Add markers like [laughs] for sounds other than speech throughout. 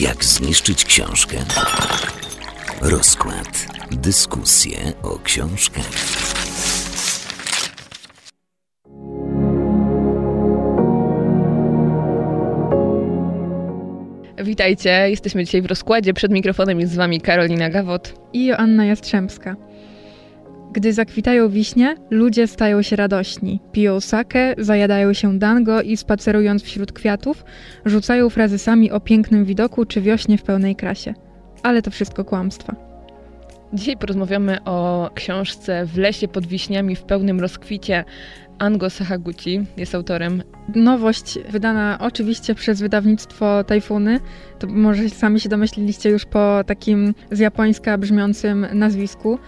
Jak zniszczyć książkę? Rozkład. Dyskusje o książkach. Witajcie, jesteśmy dzisiaj w rozkładzie. Przed mikrofonem jest z wami Karolina Gawot. i Joanna Jastrzębska. Gdy zakwitają wiśnie, ludzie stają się radośni. Piją sakę, zajadają się dango i spacerując wśród kwiatów, rzucają frazesami o pięknym widoku czy wiośnie w pełnej krasie. Ale to wszystko kłamstwa. Dzisiaj porozmawiamy o książce W lesie pod wiśniami w pełnym rozkwicie. Ango Sahaguchi jest autorem. Nowość wydana oczywiście przez wydawnictwo Tajfuny. To może sami się domyśliliście już po takim z japońska brzmiącym nazwisku.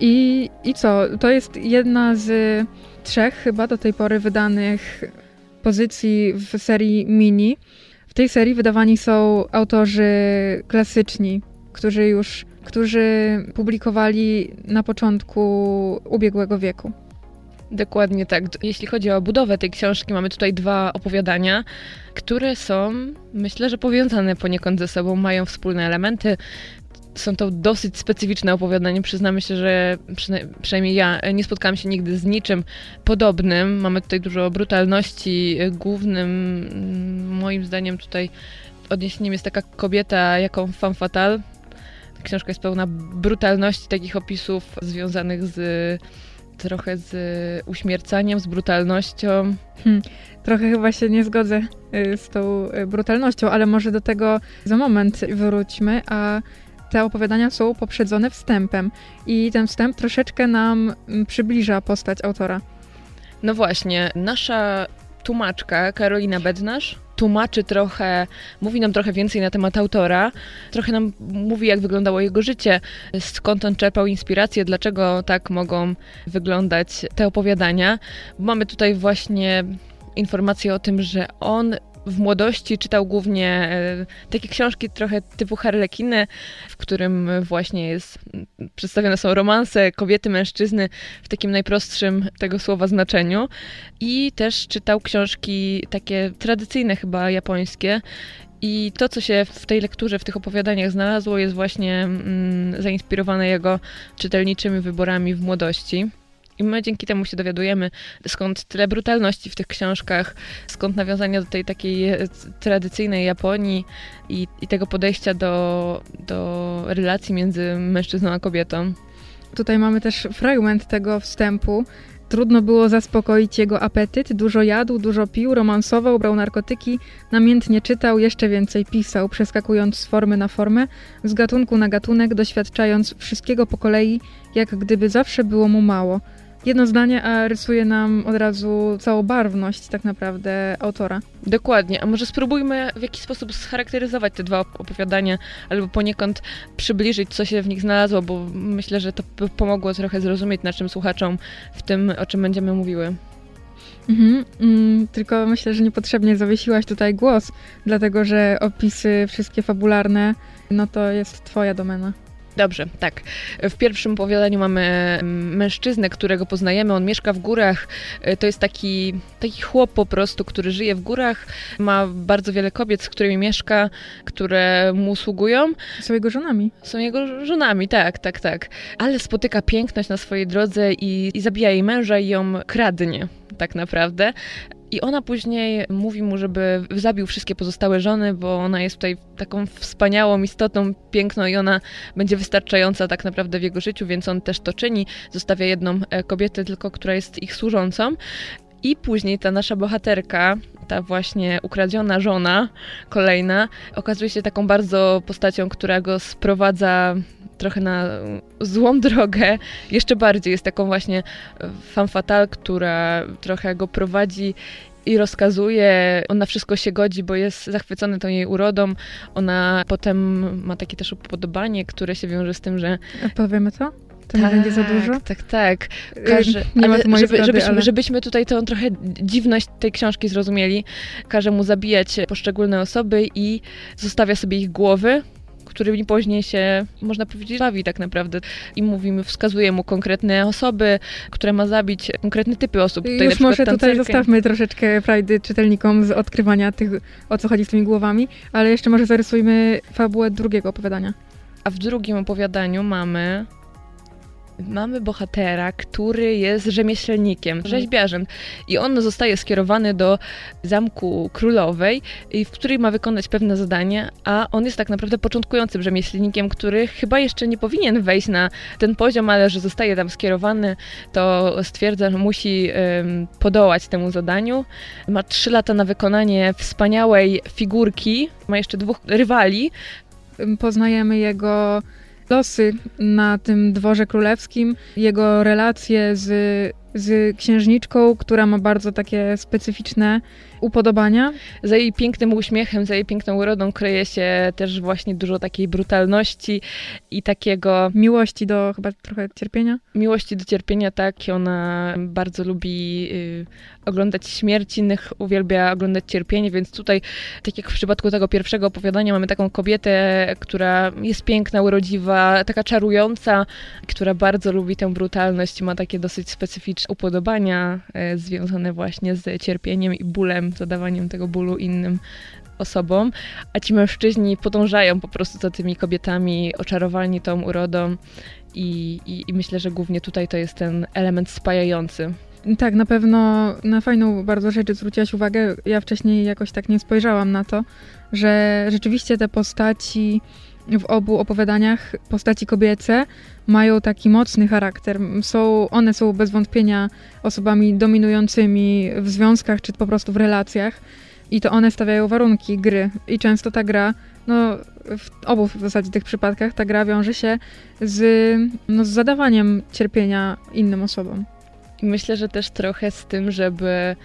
I, I co? To jest jedna z trzech chyba do tej pory wydanych pozycji w serii mini. W tej serii wydawani są autorzy klasyczni, którzy już którzy publikowali na początku ubiegłego wieku. Dokładnie tak. Jeśli chodzi o budowę tej książki, mamy tutaj dwa opowiadania, które są, myślę, że powiązane poniekąd ze sobą, mają wspólne elementy. Są to dosyć specyficzne opowiadania. Przyznamy się, że przyna- przynajmniej ja nie spotkałam się nigdy z niczym podobnym. Mamy tutaj dużo brutalności. Głównym, mm, moim zdaniem, tutaj odniesieniem jest taka kobieta, jaką femme fatale. Ta książka jest pełna brutalności, takich opisów związanych z trochę z uśmiercaniem, z brutalnością. Hmm, trochę chyba się nie zgodzę y, z tą y, brutalnością, ale może do tego za moment wróćmy, a te opowiadania są poprzedzone wstępem i ten wstęp troszeczkę nam mm, przybliża postać autora. No właśnie, nasza tłumaczka Karolina Bednarz tłumaczy trochę, mówi nam trochę więcej na temat autora, trochę nam mówi, jak wyglądało jego życie, skąd on czerpał inspirację, dlaczego tak mogą wyglądać te opowiadania. Mamy tutaj właśnie informacje o tym, że on w młodości czytał głównie e, takie książki trochę typu Harlekiny, w którym właśnie jest przedstawione są romanse kobiety, mężczyzny w takim najprostszym tego słowa znaczeniu. I też czytał książki takie tradycyjne chyba japońskie. I to, co się w tej lekturze, w tych opowiadaniach znalazło, jest właśnie mm, zainspirowane jego czytelniczymi wyborami w młodości. I my dzięki temu się dowiadujemy, skąd tyle brutalności w tych książkach, skąd nawiązania do tej takiej e, tradycyjnej Japonii i, i tego podejścia do, do relacji między mężczyzną a kobietą. Tutaj mamy też fragment tego wstępu. Trudno było zaspokoić jego apetyt, dużo jadł, dużo pił, romansował, brał narkotyki, namiętnie czytał, jeszcze więcej pisał, przeskakując z formy na formę, z gatunku na gatunek, doświadczając wszystkiego po kolei, jak gdyby zawsze było mu mało. Jedno zdanie, a rysuje nam od razu całą barwność tak naprawdę autora. Dokładnie, a może spróbujmy w jakiś sposób scharakteryzować te dwa opowiadania, albo poniekąd przybliżyć, co się w nich znalazło, bo myślę, że to by pomogło trochę zrozumieć, na czym słuchaczom w tym, o czym będziemy mówiły. Mhm, mm, tylko myślę, że niepotrzebnie zawiesiłaś tutaj głos, dlatego że opisy wszystkie fabularne, no to jest twoja domena. Dobrze, tak. W pierwszym opowiadaniu mamy mm, mężczyznę, którego poznajemy. On mieszka w górach. E, To jest taki, taki chłop po prostu, który żyje w górach. Ma bardzo wiele kobiet, z którymi mieszka, które mu sługują. Są jego żonami. Są jego żonami, tak, tak, tak. Ale spotyka piękność na swojej drodze i, i zabija jej męża i ją kradnie, tak naprawdę. I ona później mówi mu, żeby zabił wszystkie pozostałe żony, bo ona jest tutaj taką wspaniałą istotą, piękną i ona będzie wystarczająca tak naprawdę w jego życiu, więc on też to czyni. Zostawia jedną e, kobietę tylko, która jest ich służącą. I później ta nasza bohaterka, ta właśnie ukradziona żona, kolejna, okazuje się taką bardzo postacią, która go sprowadza trochę na złą drogę. Jeszcze bardziej jest taką właśnie femme fatale, która trochę go prowadzi i rozkazuje. On na wszystko się godzi, bo jest zachwycony tą jej urodą. Ona potem ma takie też upodobanie, które się wiąże z tym, że Powiemy to? To nie będzie za dużo? tak, tak. Każe, nie ale żeby, zgody, żebyśmy, ale- żebyśmy tutaj tą trochę dziwność tej książki zrozumieli, każe mu zabijać poszczególne osoby i zostawia sobie ich głowy, którymi później się, można powiedzieć, bawi tak naprawdę. I mówimy, wskazuje mu konkretne osoby, które ma zabić, konkretne typy osób. Tutaj Już może tancerkę. tutaj zostawmy troszeczkę frajdy czytelnikom z odkrywania tych, o co chodzi z tymi głowami, ale jeszcze może zarysujmy fabułę drugiego opowiadania. A w drugim opowiadaniu mamy mamy bohatera, który jest rzemieślnikiem, mhm. rzeźbiarzem i on zostaje skierowany do Zamku Królowej, w której ma wykonać pewne zadanie, a on jest tak naprawdę początkującym rzemieślnikiem, który chyba jeszcze nie powinien wejść na ten poziom, ale że zostaje tam skierowany, to stwierdza, że musi um, podołać temu zadaniu. Ma trzy lata na wykonanie wspaniałej figurki, ma jeszcze dwóch rywali. Poznajemy jego losy na tym dworze królewskim, jego relacje z, z księżniczką, która ma bardzo takie specyficzne upodobania. Za jej pięknym uśmiechem, za jej piękną urodą kryje się też właśnie dużo takiej brutalności i takiego... Miłości do chyba trochę cierpienia? Miłości do cierpienia, tak. Ona bardzo lubi y, oglądać śmierć innych, uwielbia oglądać cierpienie, więc tutaj, tak jak w przypadku tego pierwszego opowiadania, mamy taką kobietę, która jest piękna, urodziwa, taka czarująca, która bardzo lubi tę brutalność, ma takie dosyć specyficzne upodobania y, związane właśnie z cierpieniem i bólem zadawaniem tego bólu innym osobom, a ci mężczyźni podążają po prostu za tymi kobietami, oczarowani tą urodą i, i, i myślę, że głównie tutaj to jest ten element spajający. Tak, na pewno na fajną bardzo rzecz zwróciłaś uwagę. Ja wcześniej jakoś tak nie spojrzałam na to, że rzeczywiście te postaci w obu opowiadaniach, postaci kobiece, mają taki mocny charakter. Są, one są bez wątpienia osobami dominującymi w związkach czy po prostu w relacjach i to one stawiają warunki gry. I często ta gra, no w obu w zasadzie tych przypadkach, ta gra wiąże się z, no, z zadawaniem cierpienia innym osobom. Myślę, że też trochę z tym, żeby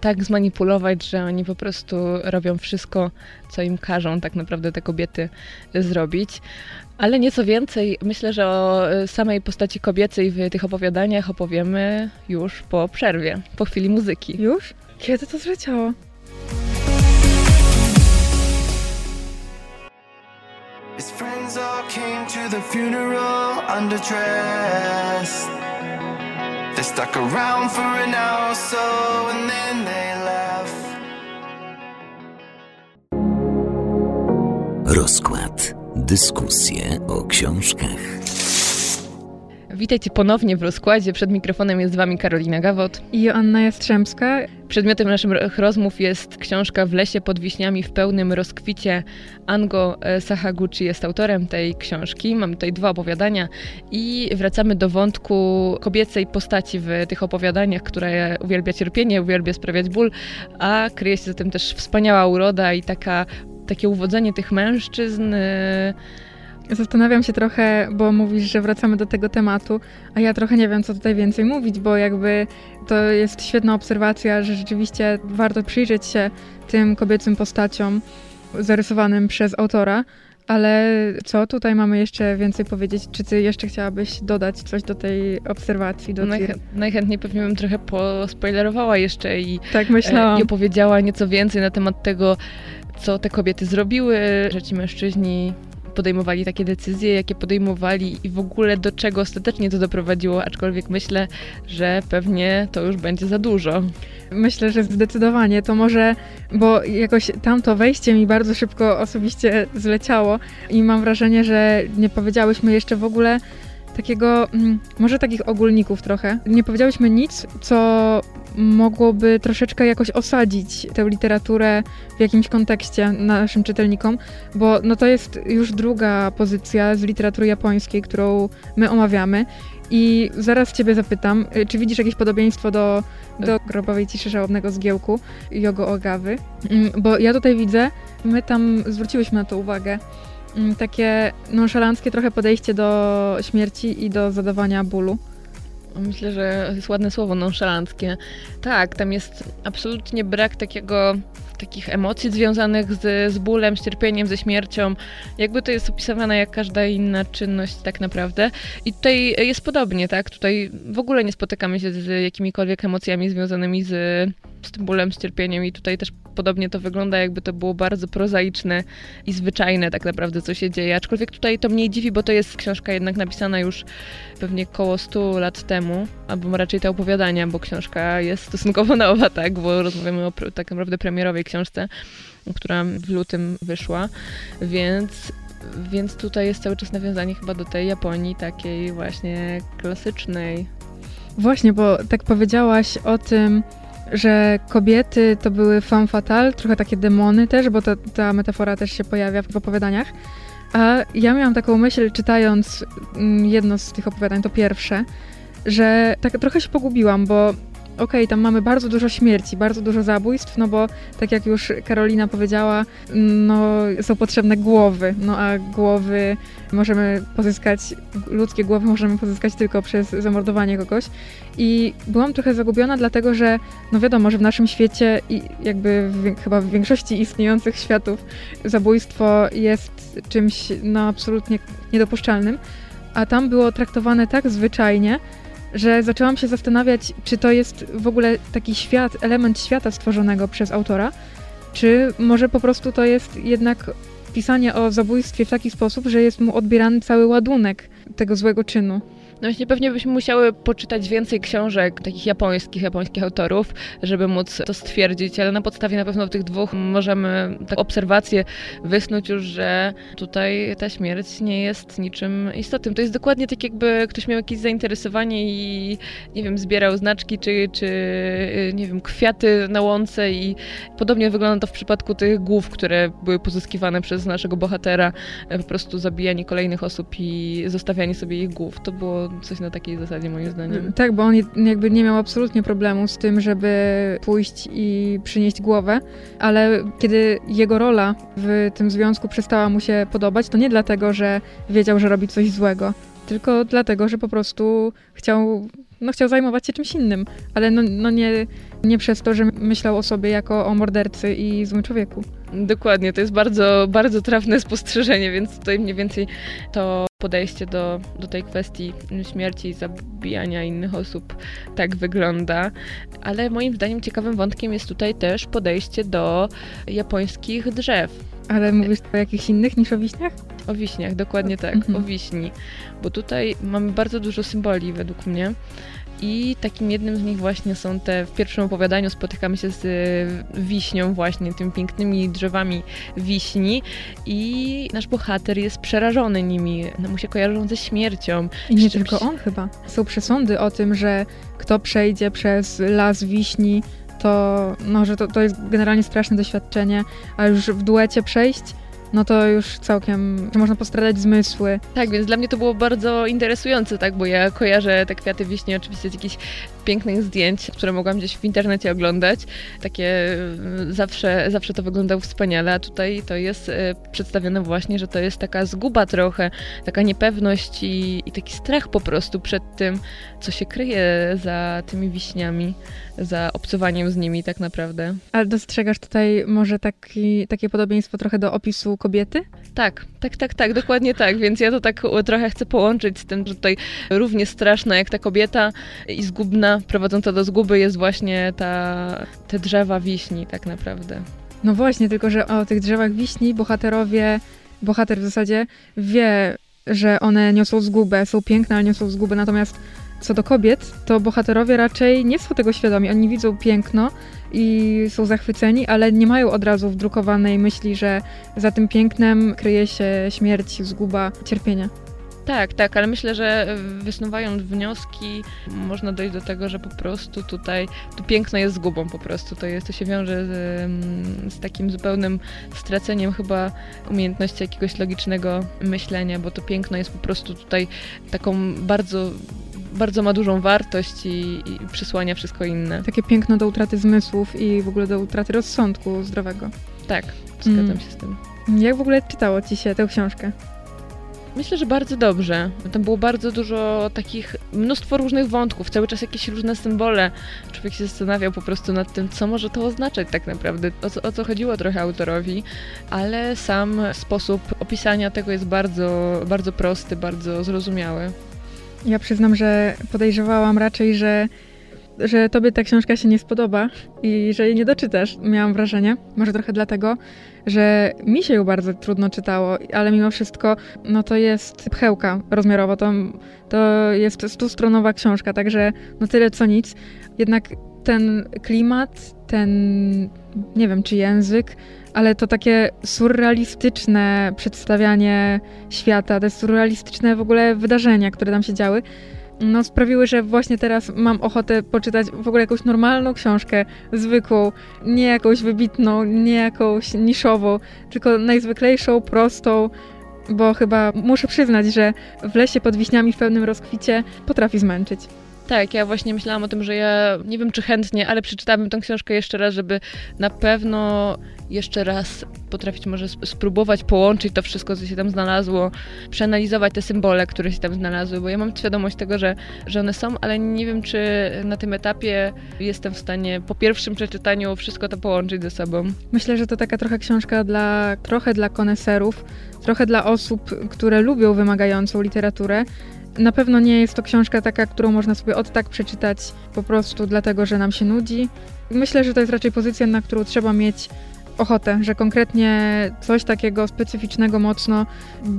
tak zmanipulować, że oni po prostu robią wszystko, co im każą tak naprawdę te kobiety zrobić. Ale nieco więcej, myślę, że o samej postaci kobiecej w tych opowiadaniach opowiemy już po przerwie, po chwili muzyki. Już? Kiedy to zleciało? His friends all came to the funeral underdressed. They stuck around for an hour or so and then they left. Rozkład. Dyskusje o książkach. Witajcie ponownie w rozkładzie. Przed mikrofonem jest z wami Karolina Gawot i Joanna Jastrzębska. Przedmiotem naszych rozmów jest książka W lesie pod wiśniami w pełnym rozkwicie. Ango e, Sahaguchi jest autorem tej książki. Mamy tutaj dwa opowiadania i wracamy do wątku kobiecej postaci w tych opowiadaniach, która uwielbia cierpienie, uwielbia sprawiać ból, a kryje się za tym też wspaniała uroda i taka, takie uwodzenie tych mężczyzn. E, Zastanawiam się trochę, bo mówisz, że wracamy do tego tematu, a ja trochę nie wiem, co tutaj więcej mówić, bo jakby to jest świetna obserwacja, że rzeczywiście warto przyjrzeć się tym kobiecym postaciom zarysowanym przez autora. Ale co tutaj mamy jeszcze więcej powiedzieć? Czy ty jeszcze chciałabyś dodać coś do tej obserwacji? Do Najchę najchętniej pewnie bym trochę pospoilerowała jeszcze i, tak myślałam. E, i opowiedziała nieco więcej na temat tego, co te kobiety zrobiły, że ci mężczyźni podejmowali takie decyzje, jakie podejmowali i w ogóle do czego ostatecznie to doprowadziło, aczkolwiek myślę, że pewnie to już będzie za dużo. Myślę, że zdecydowanie to może, bo jakoś tamto wejście mi bardzo szybko osobiście zleciało i mam wrażenie, że nie powiedziałyśmy jeszcze w ogóle takiego, mm, może takich ogólników trochę. Nie powiedziałyśmy nic, co mogłoby troszeczkę jakoś osadzić tę literaturę w jakimś kontekście naszym czytelnikom, bo no to jest już druga pozycja z literatury japońskiej, którą my omawiamy. I zaraz ciebie zapytam, y, czy widzisz jakieś podobieństwo do, do grobowej ciszy żałobnego zgiełku Jogo Ogawy? Mm, bo ja tutaj widzę, my tam zwróciłyśmy na to uwagę, takie nonszalanckie trochę podejście do śmierci i do zadawania bólu. Myślę, że jest ładne słowo, nonszalanckie. Tak, tam jest absolutnie brak takiego, takich emocji związanych z, z bólem, z cierpieniem, ze śmiercią. Jakby to jest opisywane jak każda inna czynność tak naprawdę. I tutaj jest podobnie, tak? Tutaj w ogóle nie spotykamy się z jakimikolwiek emocjami związanymi z, z tym bólem, z cierpieniem i tutaj też prawdopodobnie to wygląda jakby to było bardzo prozaiczne i zwyczajne tak naprawdę, co się dzieje. Aczkolwiek tutaj to mnie dziwi, bo to jest książka jednak napisana już pewnie koło 100 lat temu, albo raczej te opowiadania, bo książka jest stosunkowo [laughs] nowa, tak, bo rozmawiamy o tak naprawdę premierowej książce, która w lutym wyszła, więc więc tutaj jest cały czas nawiązanie chyba do tej Japonii takiej właśnie klasycznej. Właśnie, bo tak powiedziałaś o tym, że kobiety to były femme fatale, trochę takie demony też, bo to, ta metafora też się pojawia w opowiadaniach. A ja miałam taką myśl, czytając mm, jedno z tych opowiadań, to pierwsze, że tak trochę się pogubiłam, bo okej, okay, tam mamy bardzo dużo śmierci, bardzo dużo zabójstw, no bo tak jak już Karolina powiedziała, no są potrzebne głowy, no a głowy możemy pozyskać, ludzkie głowy możemy pozyskać tylko przez zamordowanie kogoś. I byłam trochę zagubiona, dlatego że, no wiadomo, że w naszym świecie i jakby w, chyba w większości istniejących światów zabójstwo jest czymś no absolutnie niedopuszczalnym, a tam było traktowane tak zwyczajnie, że zaczęłam się zastanawiać, czy to jest w ogóle taki świat, element świata stworzonego przez autora, czy może po prostu to jest jednak pisanie o zabójstwie w taki sposób, że jest mu odbierany cały ładunek tego złego czynu. No właśnie pewnie byśmy musiały poczytać więcej książek takich japońskich, japońskich autorów, żeby móc to stwierdzić, ale na podstawie na pewno tych dwóch możemy tak obserwację wysnuć już, że tutaj ta śmierć nie jest niczym istotnym. To jest dokładnie tak jakby ktoś miał jakieś zainteresowanie i nie wiem, zbierał znaczki czy, czy nie wiem, kwiaty na łące i podobnie wygląda to w przypadku tych głów, które były pozyskiwane przez naszego bohatera, po prostu zabijanie kolejnych osób i zostawianie sobie ich głów. To było coś na takiej zasadzie moim zdaniem. Tak, bo on jakby nie miał absolutnie problemu z tym, żeby pójść i przynieść głowę, ale kiedy jego rola w tym związku przestała mu się podobać, to nie dlatego, że wiedział, że robi coś złego, tylko dlatego, że po prostu chciał, no, chciał zajmować się czymś innym, ale no, no nie, nie przez to, że myślał o sobie jako o mordercy i złym człowieku. Dokładnie, to jest bardzo, bardzo trafne spostrzeżenie, więc tutaj mniej więcej to podejście do, do tej kwestii śmierci i zabijania innych osób tak wygląda. Ale moim zdaniem ciekawym wątkiem jest tutaj też podejście do japońskich drzew. Ale mówisz o jakichś innych niż o wiśniach? O wiśniach, dokładnie tak, mhm. o wiśni. Bo tutaj mamy bardzo dużo symboli według mnie. I takim jednym z nich właśnie są te, w pierwszym opowiadaniu spotykamy się z e, wiśnią właśnie, tymi pięknymi drzewami wiśni i nasz bohater jest przerażony nimi, no, mu się kojarzą ze śmiercią. I nie tylko on chyba. Są przesądy o tym, że kto przejdzie przez las wiśni, to, no, że to, to jest generalnie straszne doświadczenie, a już w duecie przejść, no to już całkiem można postradać zmysły. Tak, więc dla mnie to było bardzo interesujące, tak, bo ja kojarzę te kwiaty wiśni oczywiście z jakichś pięknych zdjęć, które mogłam gdzieś w internecie oglądać. Takie mm, zawsze, zawsze to wyglądało wspaniale, a tutaj to jest e, przedstawione właśnie, że to jest taka zguba trochę, taka niepewność i, i taki strach po prostu przed tym, co się kryje za tymi wiśniami, za obcowaniem z nimi tak naprawdę. Ale dostrzegasz tutaj może taki, takie podobieństwo trochę do opisu kobiety? Tak, tak, tak, tak, dokładnie tak, więc ja to tak trochę chcę połączyć z tym, że tutaj równie straszna jak ta kobieta i zgubna, prowadząca do zguby jest właśnie ta, te drzewa wiśni tak naprawdę. No właśnie, tylko że o tych drzewach wiśni bohaterowie, bohater w zasadzie wie, że one niosą zgubę, są piękne, ale niosą zgubę, natomiast co do kobiet, to bohaterowie raczej nie są tego świadomi. Oni widzą piękno i są zachwyceni, ale nie mają od razu wdrukowanej myśli, że za tym pięknem kryje się śmierć, zguba, cierpienie. Tak, tak, ale myślę, że wysnuwając wnioski, można dojść do tego, że po prostu tutaj tu piękno jest zgubą po prostu. To, jest, to się wiąże z, z takim zupełnym straceniem chyba umiejętności jakiegoś logicznego myślenia, bo to piękno jest po prostu tutaj taką bardzo bardzo ma dużą wartość i, i przysłania wszystko inne. Takie piękno do utraty zmysłów i w ogóle do utraty rozsądku zdrowego. Tak, zgadzam mm. się z tym. Jak w ogóle czytało ci się tę książkę? Myślę, że bardzo dobrze. Tam było bardzo dużo takich, mnóstwo różnych wątków, cały czas jakieś różne symbole. Człowiek się zastanawiał po prostu nad tym, co może to oznaczać tak naprawdę, o co, o co chodziło trochę autorowi, ale sam sposób opisania tego jest bardzo, bardzo prosty, bardzo zrozumiały. Ja przyznam, że podejrzewałam raczej, że że tobie ta książka się nie spodoba i że jej nie doczytasz, miałam wrażenie. Może trochę dlatego, że mi się ją bardzo trudno czytało, ale mimo wszystko, no to jest pchełka rozmiarowo, to, to jest stustronowa książka, także no tyle co nic. Jednak ten klimat, ten, nie wiem, czy język, ale to takie surrealistyczne przedstawianie świata, te surrealistyczne w ogóle wydarzenia, które tam się działy, no, sprawiły, że właśnie teraz mam ochotę poczytać w ogóle jakąś normalną książkę, zwykłą, nie jakąś wybitną, nie jakąś niszową, tylko najzwyklejszą, prostą, bo chyba muszę przyznać, że w lesie pod wiśniami w pełnym rozkwicie potrafi zmęczyć. Tak, ja właśnie myślałam o tym, że ja nie wiem czy chętnie, ale przeczytałabym tę książkę jeszcze raz, żeby na pewno jeszcze raz potrafić może spróbować połączyć to wszystko, co się tam znalazło, przeanalizować te symbole, które się tam znalazły, bo ja mam świadomość tego, że, że one są, ale nie wiem, czy na tym etapie jestem w stanie po pierwszym przeczytaniu wszystko to połączyć ze sobą. Myślę, że to taka trochę książka dla, trochę dla koneserów, trochę dla osób, które lubią wymagającą literaturę, na pewno nie jest to książka taka, którą można sobie od tak przeczytać po prostu dlatego, że nam się nudzi. Myślę, że to jest raczej pozycja, na którą trzeba mieć ochotę, że konkretnie coś takiego specyficznego, mocno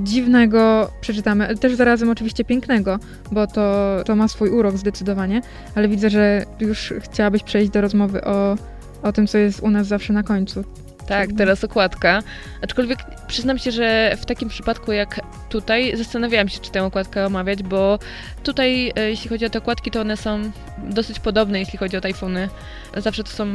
dziwnego przeczytamy, ale też zarazem oczywiście pięknego, bo to, to ma swój urok zdecydowanie, ale widzę, że już chciałabyś przejść do rozmowy o, o tym, co jest u nas zawsze na końcu. Tak, teraz okładka. Aczkolwiek przyznam się, że w takim przypadku jak tutaj zastanawiałam się, czy tę okładkę omawiać, bo tutaj, e, jeśli chodzi o te okładki, to one są dosyć podobne, jeśli chodzi o tajfuny. Zawsze to są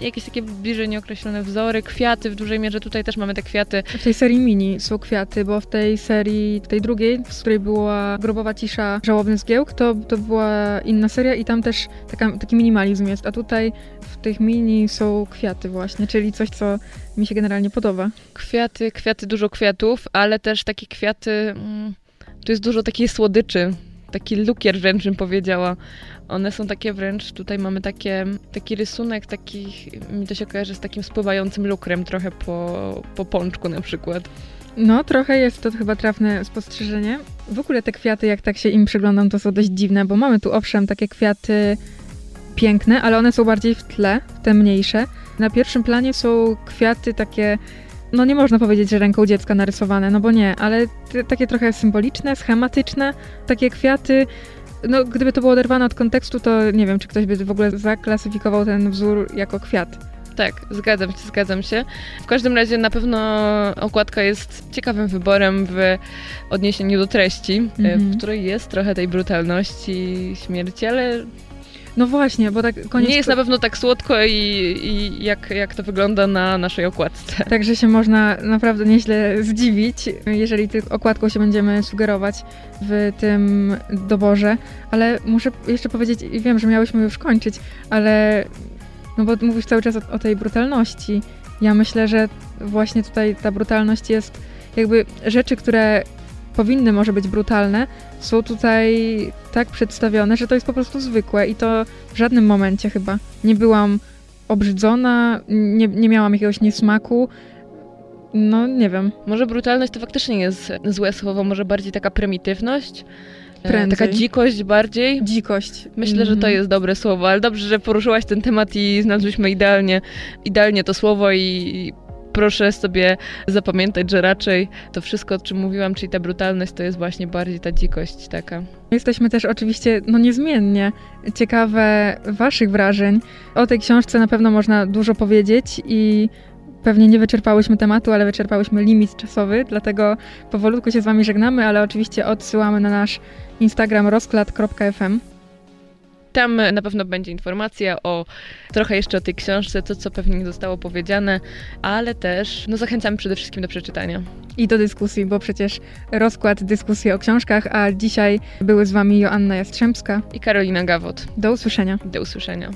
jakieś takie bliżej nieokreślone wzory, kwiaty w dużej mierze. Tutaj też mamy te kwiaty. W tej serii mini są kwiaty, bo w tej serii, tej drugiej, w której była Grobowa Cisza, Żałobny Zgiełk, to, to była inna seria i tam też taka, taki minimalizm jest, a tutaj w tych mini są kwiaty właśnie, czyli coś, co mi się generalnie podoba. Kwiaty, kwiaty, dużo kwiatów, ale też takie kwiaty, mm, tu jest dużo takiej słodyczy, taki lukier wręcz bym powiedziała. One są takie wręcz, tutaj mamy takie, taki rysunek, taki, mi to się kojarzy z takim spływającym lukrem trochę po, po pączku na przykład. No, trochę jest to chyba trafne spostrzeżenie. W ogóle te kwiaty, jak tak się im przyglądam, to są dość dziwne, bo mamy tu owszem takie kwiaty piękne, ale one są bardziej w tle, te mniejsze. Na pierwszym planie są kwiaty takie, no nie można powiedzieć, że ręką dziecka narysowane, no bo nie, ale takie trochę symboliczne, schematyczne, takie kwiaty. No, gdyby to było oderwane od kontekstu, to nie wiem, czy ktoś by w ogóle zaklasyfikował ten wzór jako kwiat. Tak, zgadzam się, zgadzam się. W każdym razie na pewno okładka jest ciekawym wyborem w odniesieniu do treści, mm -hmm. w mhm. której jest trochę tej brutalności śmierci, ale no właśnie, bo tak koniec... Nie jest na pewno tak słodko i, i jak, jak to wygląda na naszej okładce. Także się można naprawdę nieźle zdziwić, jeżeli tylko okładką się będziemy sugerować w tym doborze. Ale muszę jeszcze powiedzieć, i wiem, że miałyśmy już kończyć, ale no bo mówisz cały czas o, o tej brutalności. Ja myślę, że właśnie tutaj ta brutalność jest jakby rzeczy, które powinny może być brutalne, są tutaj tak przedstawione, że to jest po prostu zwykłe i to w żadnym momencie chyba nie byłam obrzydzona, nie, nie miałam jakiegoś niesmaku. No, nie wiem. Może brutalność to faktycznie jest złe słowo, może bardziej taka prymitywność. E, Prędzej. Taka dzikość bardziej. Dzikość. Myślę, mm -hmm. że to mhm. jest dobre słowo, ale dobrze, że poruszyłaś ten temat i znalazłyśmy idealnie, idealnie to słowo i proszę sobie zapamiętać, że raczej to wszystko, o czym mówiłam, czyli ta brutalność, to jest właśnie bardziej ta dzikość taka. Jesteśmy też oczywiście, no niezmiennie, ciekawe Waszych wrażeń. O tej książce na pewno można dużo powiedzieć i pewnie nie wyczerpałyśmy tematu, ale wyczerpałyśmy limit czasowy, dlatego powolutku się z Wami żegnamy, ale oczywiście odsyłamy na nasz Instagram rozklad.fm. Tam na pewno będzie informacja o trochę jeszcze o tej książce, to co pewnie nie zostało powiedziane, ale też no, zachęcamy przede wszystkim do przeczytania. I do dyskusji, bo przecież rozkład dyskusji o książkach, a dzisiaj były z Wami Joanna Jastrzębska i Karolina Gawot. Do usłyszenia. Do usłyszenia.